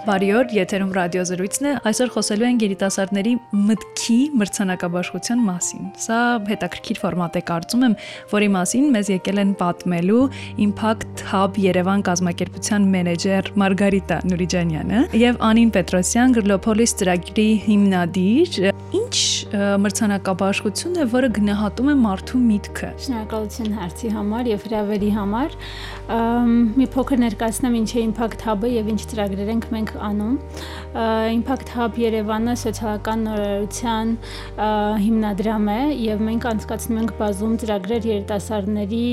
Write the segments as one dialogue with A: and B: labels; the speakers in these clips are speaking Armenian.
A: Բարի օր, եթերում ռադիոզրույցն է։ Այսօր խոսելու ենք երիտասարդների մտքի մրցանակաբաշխության մասին։ Սա հետաքրքիր ֆորմատ է, կարծում եմ, որի մասին մեզ եկել են պատմելու Impact Hub Երևան կազմակերպության մենեջեր Մարգարիտա Նուրիջանյանը եւ Անին Պետրոսյան Գրլոփոլիս ծրագրի հիմնադիր։ Ինչ մրցանակաբաշխություն է, որը գնահատում է մարդու միտքը։
B: Շնորհակալություն հարցի համար եւ հրավերի համար։ Մի փոքր ներկայացնեմ ինչ է Impact Hub-ը եւ ինչ ծրագրեր ենք մենք անում։ Impact Hub Երևանը սոցիալական նորարարության հիմնադրամ է եւ մենք անցկացնում ենք բազում ծրագրեր երիտասարդների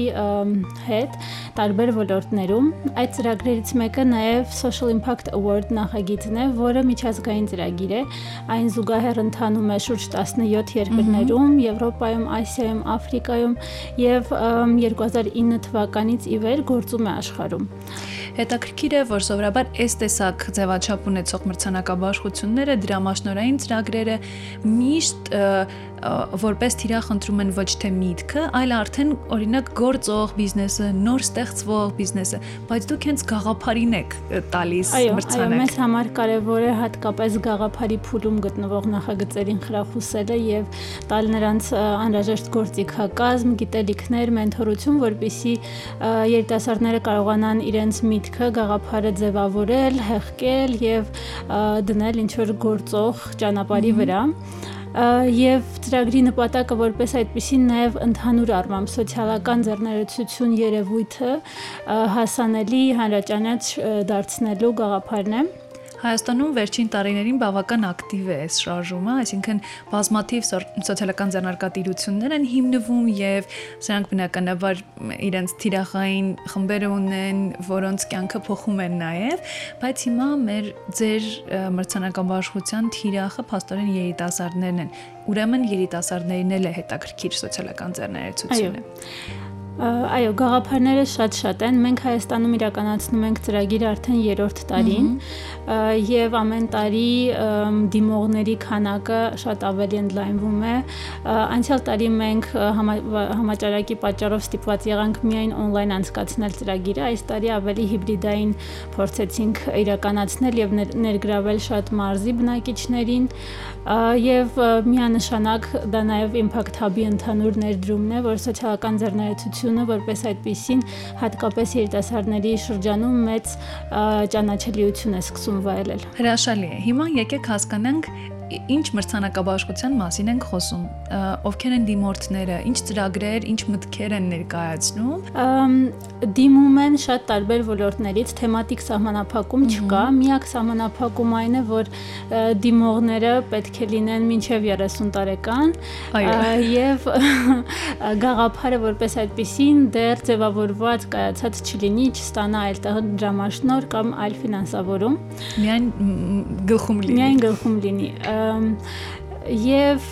B: հետ տարբեր ոլորտներում։ Այդ ծրագրերից մեկը նաեւ Social Impact Award նախագիծն է, որը միջազգային ծրագիր է։ Այն զուգահեռ ընթանում է շուրջ 17 երկրներում, Եվրոպայում, Ասիայում, Աֆրիկայում եւ 2009 թվականից ի վեր գործում է աշխարհում։
A: Հետաքրքիր է, որ սովորաբար այս տեսակ ձևաչափ ունեցող մրցանակաբաշխությունները դրամաշնորային ծրագրերը միշտ որպես թիրախ ընտրում են ոչ թե միտքը, այլ արդեն օրինակ գործող բիզնեսը, նոր ստեղծվող բիզնեսը, բայց դուք հենց գաղափարին եք տալիս
B: մրցանակ։ Այո, մեզ համար կարևոր է հատկապես գաղափարի փուլում գտնվող նախագծերին խրախուսելը եւ տալ նրանց անհրաժեշտ գործիքակազմ, գիտելիքներ, մենթորություն, որպիսի երիտասարդները կարողանան իրենց միտքը, գաղափարը ձևավորել, հեղկել եւ դնել ինչ որ գործող ճանապարհի վրա եւ ծրագրի նպատակը որպես այդպեսին նաեւ ընդհանուր առմամբ սոցիալական ձեռներեցություն երևույթը հասանելի հանրաճանաչ դարձնելու գաղափարն է
A: Հայաստանում վերջին տարիներին բավական ակտիվ է այս շարժումը, այսինքն բազմաթիվ սոցիալական ձեռնարկատիրություններ են հիմնվում եւ սրանք բնականաբար իրենց թիրախային խմբերը ունեն, որոնց կյանքը փոխում են նաեւ, բայց հիմա մեր ձեր մրցանակաբաշխության թիրախը փաստորեն երիտասարդներն են։ Ուրեմն երիտասարդներին էլ է հետաքրքիր սոցիալական ձեռներեցությունը։
B: Այո Այո, գաղափարները շատ-շատ են։ Մենք Հայաստանում իրականացնում ենք ծրագիրը արդեն 3-րդ տարին եւ ամեն տարի դիմողների քանակը շատ ավելի ընդլայնվում է։ Անցյալ տարի մենք համաճարակի պատճառով ստիպված եղանք միայն on-line անցկացնել ծրագիրը, այս տարի ավելի հիբրիդային փորձեցինք իրականացնել եւ ներգրավել շատ մարզի բնակիչներին եւ միանշանակ դա նաեւ Impact Hub-ի ընդհանուր ներդրումն է, որ սոցիալական ձեռներեցությունը որպես այդպեսին հատկապես երիտասարդների շրջանում մեծ ճանաչելիություն է սկսում վայելել։
A: Հրաշալի է։ Հիմա եկեք հասկանանք ինչ մրցանակաբաշխության մասին ենք խոսում, ովքեր են դիմորդները, ինչ ծրագրեր, ինչ մտքեր են ներկայացնում։
B: Դիմում են շատ տարբեր ոլորտներից, թեմատիկ սահմանափակում չկա, միակ սահմանափակում այն է, որ դիմողները պետք է լինեն մինչև 30 տարեկան եւ գաղափարը որպես այդպեսին դեռ ձևավորված կայացած չլինի, չստանա այլտեղ դրամաշնոր կամ այլ ֆինանսավորում։
A: Միայն գլխում լինի։
B: Միայն գլխում լինի um, եւ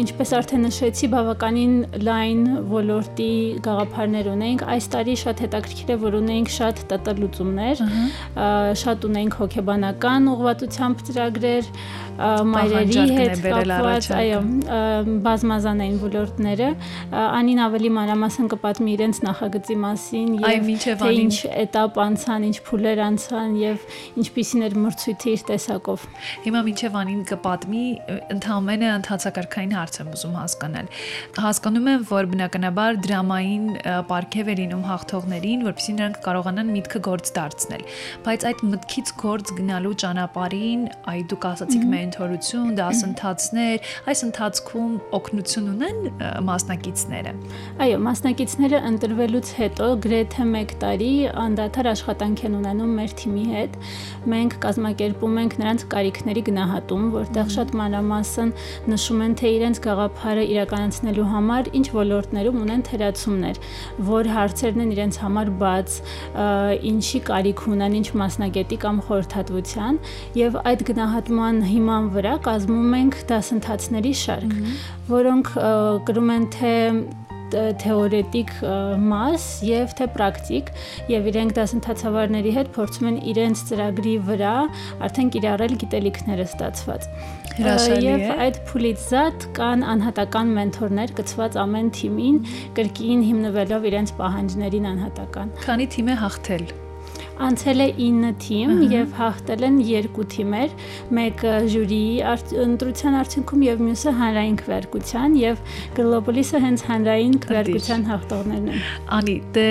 B: ինչպես արդեն նշեցի, բավականին լայն ոլորտի գաղափարներ ունենք։ Այս տարի շատ հետաքրքիր է, որ ունենք շատ ՏՏ լուծումներ, շատ ունենք հոգեբանական ուղղվածությամբ ծրագրեր, մայրերի հետ կապված, այո, բազմազան էին ոլորտները։ Անին ավելի մանրամասն կպատմի իրենց նախագծի մասին
A: եւ թե
B: ինչ этап անցան, ինչ փուլեր անցան եւ ինչպիսին էր մրցույթը իր տեսակով։
A: Հիմա մինչեւ Անին կպատմի ընդհանրապես ընդհանցակարգային հարց եմ ուզում հասկանալ։ Հասկանում եմ, որ բնականաբար դրամային պարգև է լինում հաղթողներին, որովհետեւ նրանք կարողանան միտքը գործ դարձնել։ Բայց այդ մտքից գործ գնալու ճանապարհին, այ դուք ասացիք մեն մենթորություն, դասընթացներ, այս ընթացքում օգնություն ունեն մասնակիցները։
B: Այո, մասնակիցները ընտրվելուց հետո գրեթե 1 տարի անդադար աշխատանք են ունենում մեր թիմի հետ։ Մենք կազմակերպում ենք նրանց կարիքների գնահատում, որտեղ շատ մանրամասն նշում են, թե իրենց գաղափարը իրականացնելու համար ինչ ոլորտներում ունեն թերացումներ, որ հարցերն են իրենց համար բաց, ինչի կարիք ունեն, ինչ մասնագետի կամ խորհրդատվության եւ այդ գնահատման հիմա հիման վրա կազմում ենք դասընթացների շարք, որոնք կրում են թե թեորետիկ մաս եւ թե պրակտիկ եւ իրենք դասընթացավարների հետ փորձում են իրենց ծրագրի վրա արդեն կիրառել գիտելիքները ստացված։ Եվ այդ փուլից զատ կան անհատական մենթորներ գծված ամեն թիմին, կրկին հիմնվելով իրենց պահանջներին անհատական։
A: Քանի թիմ է հաղթել
B: Անցել է 9 թիմ եւ հաղթել են 2 թիմեր, մեկը ժյուրիի ընտրության արդյունքում եւ մյուսը հանրային քվեարկության եւ Global-ը հենց հանրային քվեարկության հաղթողներն են։
A: Անի, դե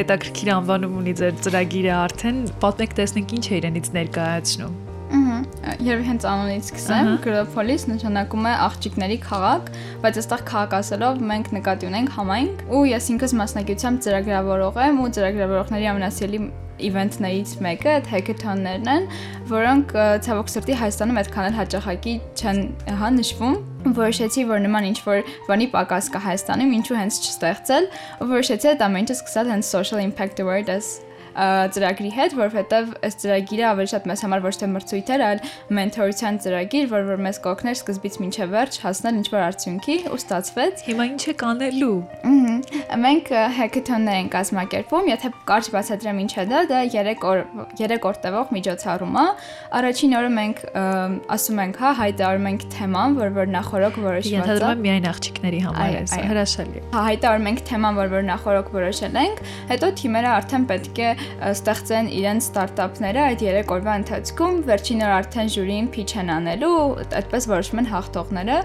A: հետաքրքիր անվանում ունի ձեր ծրագիրը արդեն, պատմեք տեսնենք ինչ է իրենից ներկայացնում։
C: Երբ հենց անունից սկսեմ, Գրոփոլիս նշանակում է աղջիկների քաղաք, բայց այստեղ քաղաք ասելով մենք նկատի ունենք համայնք, ու ես ինքս մասնակցությամբ ծրագրավորող եմ ու ծրագրավորողների ամենասիրելի իվենթներից մեկը այդ հեքաթոններն են, որոնք ցավոք սրտի Հայաստանում այդքան էլ հաճախակի չեն հա նշվում որոշեցի, որ նման ինչ որ բանի պակաս կա Հայաստանում, ինչու հենց չստեղծել, որոշեցի այդ ամենը սկսել հենց social impact award-ը ծրագրի հետ, որովհետև այս ծրագիրը ավելի շատ մեզ համար ոչ թե մրցույթ էր, այլ մենթորության ծրագիր, որ որ մեզ կօգներ սկզբից մինչև վերջ հասնել ինչ-որ արդյունքի ու ստացվեց։
A: Հիմա ինչ է կանելու։
C: Մենք հեքաթոններ ենք կազմակերպում, եթե կարճ բացատրեմ ինչ է դա, դա 3 օր 3 օր տևող միջոցառում է։ Առաջին օրը մենք ասում ենք, հա, հայտարարում ենք թեման, որ որ նախորոք որոշված է։
A: Ենթադրում եմ միայն աղջիկների համար է, հրաշալի։
C: Հա, հայտարարում ենք թեման, որ որ նախորոք որոշել ենք, հետո թիմերը արդեն պետք է ստեղծեն իրենց ստարտափները այդ 3 օրվա ընթացքում, վերջին օր արդեն ժյուրին փիչ են անելու, այդպես որոշում են հաղթողները,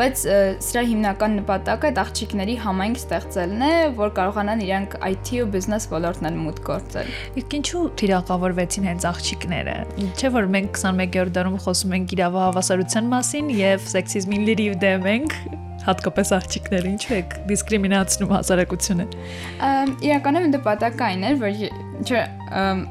C: բայց սրա հիմնական նպատակը այդ աղջիկների համայնք ստեղծելն է, որ կարողանան իրանք IT ու բիզնես ոլորտն են մուտք գործել։
A: Իսկ ինչու թիրախավորվեցին հենց աղջիկները։ Չէ՞ որ մենք 21-րդ դարում խոսում ենք իրավահավասարության մասին եւ սեքսիզմին լրիվ դեմ ենք, հատկապես աղջիկները ինչու է դիսկրիմինացնում հասարակությունը։
C: Իրականում նպատակը այն էր, որ չէ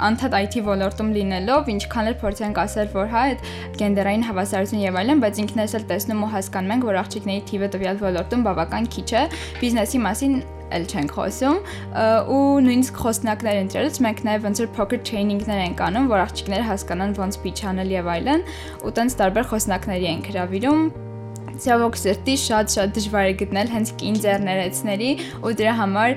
C: անդադ IT ոլորտում լինելով ինչքան էլ փորձենք ասել որ հա այդ գենդերային հավասարություն եւ այլն, բայց ինքներս էլ տեսնում ու հասկանում ենք, որ աղջիկների թիվը տվյալ ոլորտում բավական քիչ է։ Բիզնեսի մասին էլ չենք խոսում ու նույնիսկ խոսնակներ ընտրելուց մենք նաև ոնց որ poker training-ներ ենք անում, որ աղջիկները հասկանան ոնց pitch անել եւ այլն, ու տենց տարբեր խոսնակների ենք հravirում ցավոք սրտի շատ-շատ դժվար է գտնել հենց կին ձեռներեցների ու դրա համար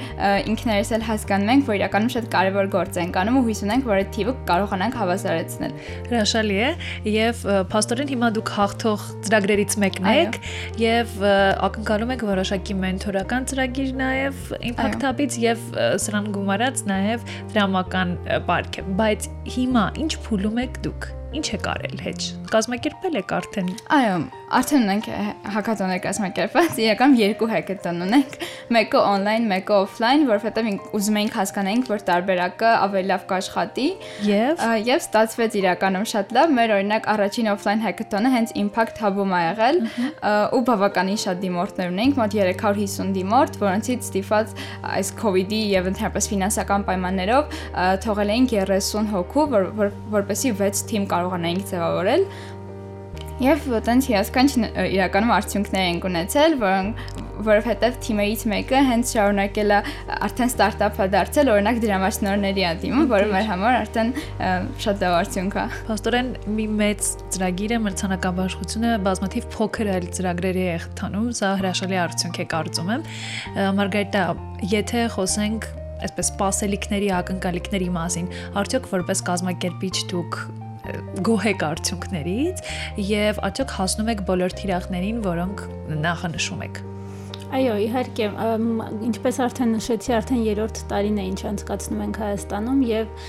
C: ինքներս էլ հասկանում ենք, որ իրականում շատ կարևոր գործ ենք անում ու հույս ունենք, որ այդ թիվը կարողանանք հավասարեցնել։
A: Հրաշալի է եւ փաստորեն հիմա դուք հաղթող ծրագրերից մեկն եք եւ ակնկալում եք որոշակի մենթորական ծրագիր նաեւ Impact Hub-ից եւ սրան գումարած նաեւ դրամական պարկ, բայց հիմա ինչ փուլում եք դուք ինչ է կարել հեչ։ Կազմակերպել եք արդեն։
C: Այո, արդեն ունենք հակատոներ կազմակերպված, իրական երկու հակատոն ունենք, մեկը on-line, մեկը off-line, որովհետև ուզում էինք հասկանանք, որ տարբերակը ավելի լավ կաշխատի։
A: Եվ?
C: Եւ ստացվեց իրականում շատ լավ։ Մեր օրինակ առաջին off-line հակատոնը հենց Impact Hub-ում ա եղել ու բավականին շատ դիմորդներ ունենք, մոտ 350 դիմորդ, որոնցից ստիփած այս COVID-ի եւ ընդհանրապես ֆինանսական պայմաններով թողել էինք 30 հոգու, որ որպեսի 6 թիմ կարողանայինք ձևավորել Եվ այտենց հիասքանչ իրականում արդյունքներ ենք ունեցել, որոնք որովհետև թիմերից մեկը հենց շարունակել է արդեն ստարտափա դարձել, օրինակ դրամաշնորհների ա թիմը, որը մեր համար արդեն շատ լավ արդյունք է։
A: Փաստորեն մի մեծ ծրագիրը մրցանակաբաշխությունը բազմաթիվ փոքր այլ ծրագրերի է խթանում, սա հրաշալի արդյունք է կարծում եմ։ Մարգարիտա, եթե խոսենք այսպես սպասելիքների, ակնկալիքների մասին, արդյոք որպես կազմակերպիչ դուք գոհեք արդյունքներից եւ արդյոք հասնում եք բոլոր թիրախներին, որոնք նախանշում եք։
B: Այո, իհարկե, ինչպես արդեն նշեցի, արդեն երրորդ տարին է ինչ անցկացնում ենք Հայաստանում եւ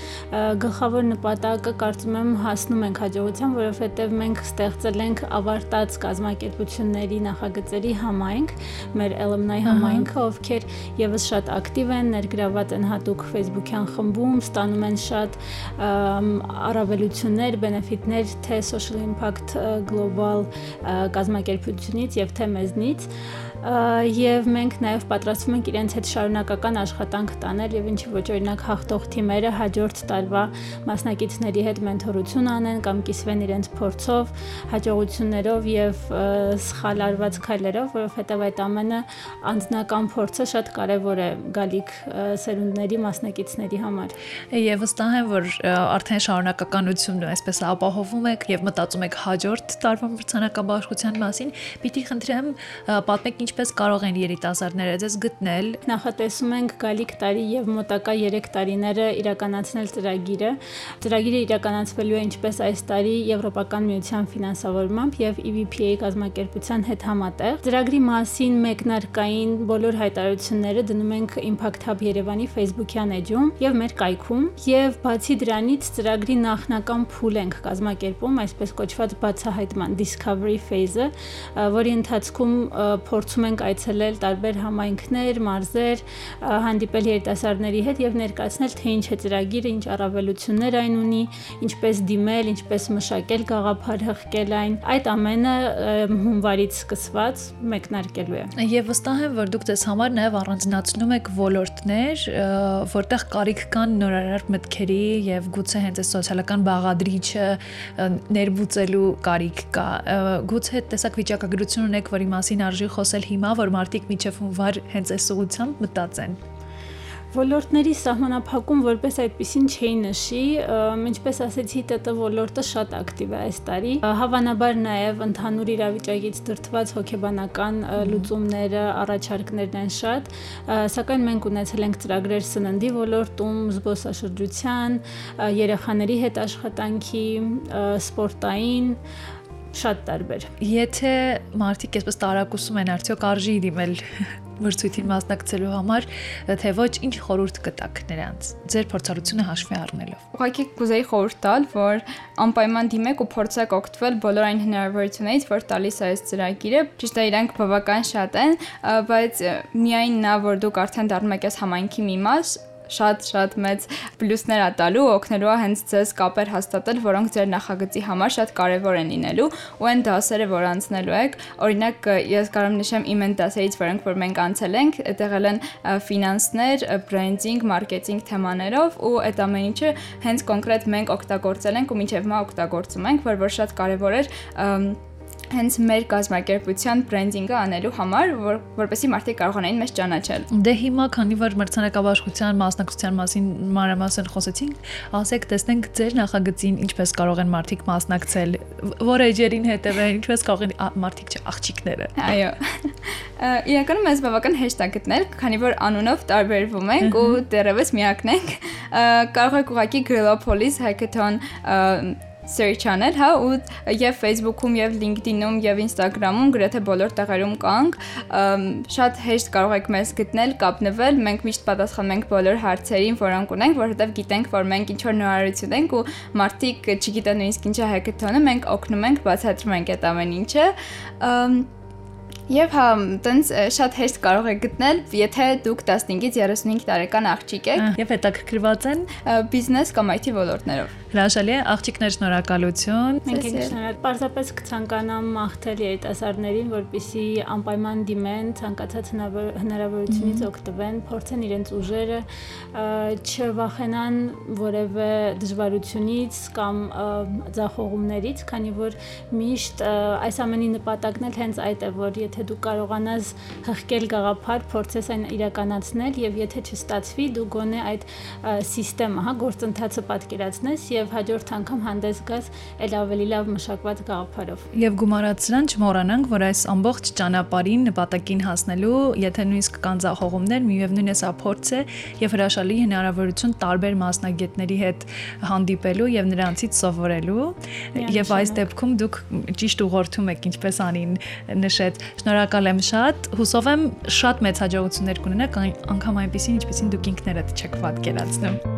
B: գլխավոր նպատակը կարծում եմ հասնում ենք հաջողության, որովհետեւ մենք ստեղծել ենք ավարտած կազմակերպությունների նախագծերի համայնք, մեր alumni համայնքը, ովքեր եւս շատ ակտիվ են, ներգրաված են հատուկ Facebook-յան խմբում, ստանում են շատ առավելություններ, բենեֆիտներ թե social impact global կազմակերպությունից եւ թե մեզնից եւ մենք նաեւ պատրաստվում ենք իրենց հետ շարունակական աշխատանք տանել եւ ինչի ոչ օրինակ հաղթող թիմերը հաջորդ տարվա մասնակիցների հետ մենթորություն անեն կամ կիսվեն իրենց փորձով, հաջողություններով եւ սխալ արված քայլերով, որովհետեւ այդ ամենը անձնական փորձը շատ կարեւոր է գալիք սերունդների մասնակիցների համար։
A: Եվ վստահ եմ, որ արդեն շարունակականությունը այսպես ապահովում եք եւ մտածում եք հաջորդ տարվա մրցանակաբաշխության մասին, պիտի խնդրեմ պատմեք ինչպես կարող են երիտասարդները ձեզ գտնել։
B: Նախատեսում ենք գալիք տարի եւ մոտակա 3 տարիները իրականացնել ծրագիրը։ Ծրագիրը իրականացվելու է ինչպես այս տարի Եվրոպական միության ֆինանսավորմամբ եւ EVPA կազմակերպության հետ համատեղ։ Ծրագրի մասին մեկնարկային բոլոր հայտարարությունները դնում ենք Impact Hub Երևանի Facebook-յան էջում եւ մեր կայքում եւ բացի դրանից ծրագրի նախնական փուլ ենք կազմակերպում, այսպես կոչված բացահայտման discovery phase-ը, որի ընթացքում փորձում ենք այցելել տարբեր համայնքներ, մարզեր, հանդիպել երիտասարդների հետ եւ ներկայացնել թե ինչ է ծրագիրը, ինչ առավելություններ այն ունի, ինչպես դիմել, ինչպես մշակել գաղափար հղկել այն։ Այդ ամենը հունվարից սկսված մեկնարկելու է։
A: Եվ վստահ եմ, որ դուք ձեզ համար նաև առանձնացնում եք ոլորտներ, որտեղ կարիք կան նորարար մտքերի եւ գուցե հենց այս սոցիալական բաղադրիչը ներբուծելու կարիք կա։ Գուցե տեսակ վիճակագրություն ունեք, որի մասին արժի խոսել հիմա, որ մարդիկ միջև հունվար հենց այս ուղությամբ մտածեն։
B: Ոլորտների սահմանափակում որպես այդպեսին չի նշի, ինչպես ասեցի, ՏՏ ոլորտը շատ ակտիվ է այս տարի։ Հավանաբար նաև ընդհանուր իրավիճակից դրթված հոգեբանական լուծումները, առաջարկներն են շատ, սակայն մենք ունեցել ենք ծրագրեր սննդի ոլորտում, զբոսաշրջության, երեխաների հետ աշխատանքի, սպորտային, շատ տարբեր։
A: Եթե մարդիկ այսպես տարակուսում են, արդյոք արժի դիմել մրցույթին մասնակցելու համար, թե ոչ ինչ խորհուրդ կտաք նրանց ձեր փորձառությունը հաշվի առնելով։
C: Ուղղակի կուզեի խորհուրդ տալ, որ անպայման դիմեք ու փորձեք օգտվել բոլոր այն հնարավորություններից, որ տալիս է այս ծրագիրը։ Ճիշտ է, իրանք բավական շատ են, բայց միայն նա, որ դուք արդեն դառնում եք այս համայնքի մի մաս, շատ-շատ մեծ պլյուսներ ա տալու, օգնելու է հենց ձեզ կապեր հաստատել, որոնք ձեր նախագծի համար շատ կարևոր են լինելու ու այն դասերը, որ անցնելու եք, օրինակ ես կարող եմ նշեմ իմ այն դասերից, որոնք որ մենք անցել ենք, այդտեղել են ֆինանսներ, բրենդինգ, մարքեթինգ թեմաներով ու այդ ամեն ինչը հենց կոնկրետ մենք օգտագործել ենք ու մինչև հիմա օգտագործում ենք, որ որ շատ կարևոր էր հենց մեր կազմակերպության բրենդինգը անելու համար, որ որպեսի մարդիկ կարողանային մեզ ճանաչել։
A: Դե հիմա, քանի որ մրցանակաբաշխության մասնակցության մասին մանրամասն խոսեցինք, ասեք, տեսնենք ձեր նախագծին ինչպես կարող են մարդիկ մասնակցել, որ էջերին հետևեն, ինչպես կարող են մարդիկ չէ, աղջիկները։
C: Այո։ Իրականում մեզ բավական հեշտ է գտնել, քանի որ անունով տարբերվում ենք ու դեռևս միակն ենք։ Կարող եք ուղղակի Grillpolis Hackathon search անել, հա, ու եւ Facebook-ում եւ LinkedIn-ում եւ Instagram-ում գրեթե բոլոր տեղերում կանք, շատ հեշտ կարող եք մեզ գտնել, կապնվել, մենք միշտ պատասխանում ենք բոլոր հարցերին, որոնք ունենք, որովհետեւ գիտենք, որ մենք ինչ որ նորարարություն ենք ու մարդիկ չգիտեն նույնիսկ ինչ է հackathon-ը, մենք օգնում ենք, բացատրում ենք այդ ամեն ինչը։ Եվ հա, տենց շատ հեշտ կարող եք գտնել, եթե դուք 15-ից 35 տարեկան աղջիկ եք
A: եւ հետաքրքրված են
C: բիզնես կամ IT ոլորտներով։
A: Հրաշալի է, աղջիկներ շնորհակալություն։
B: Մենք ենք շնորհակալ։ Պարզապես կցանկանամ մաղթել երիտասարդներին, որպիսի անպայման դիմեն ցանկացած հնարավորությունից օգտվեն, փորձեն իրենց ուժերը, չվախենան որևէ դժվարությունից կամ ձախողումներից, քանի որ միշտ այս ամենի նպատակն էլ հենց այդ է, որ եթե դու կարողանաս հղկել գաղափար, փորձես այն իրականացնել եւ եթե չստացվի, դու գոնե այդ համակարգը, հա, գործընթացը պատկերացնես եւ հաջորդ անգամ հանդես գաս ել ավելի լավ մշակված գաղափարով։
A: Եվ գումարած սրան չմոռանանք, որ այս ամբողջ ճանապարհին նպատակին հասնելու, եթե նույնիսկ կան ձախողումներ, միևնույն է սա փորձ է եւ հրաշալի հնարավորություն տարբեր մասնագետների հետ հանդիպելու եւ նրանցից սովորելու եւ այս դեպքում դուք ճիշտ ուղղորդում եք ինչպես անին նշեց շնորհակալ եմ շատ հուսով եմ շատ մեծ հաջողություններ կունենաք անգամ այնպեսին ինչպեսին դուք ինքներդ չեք պատկերացնում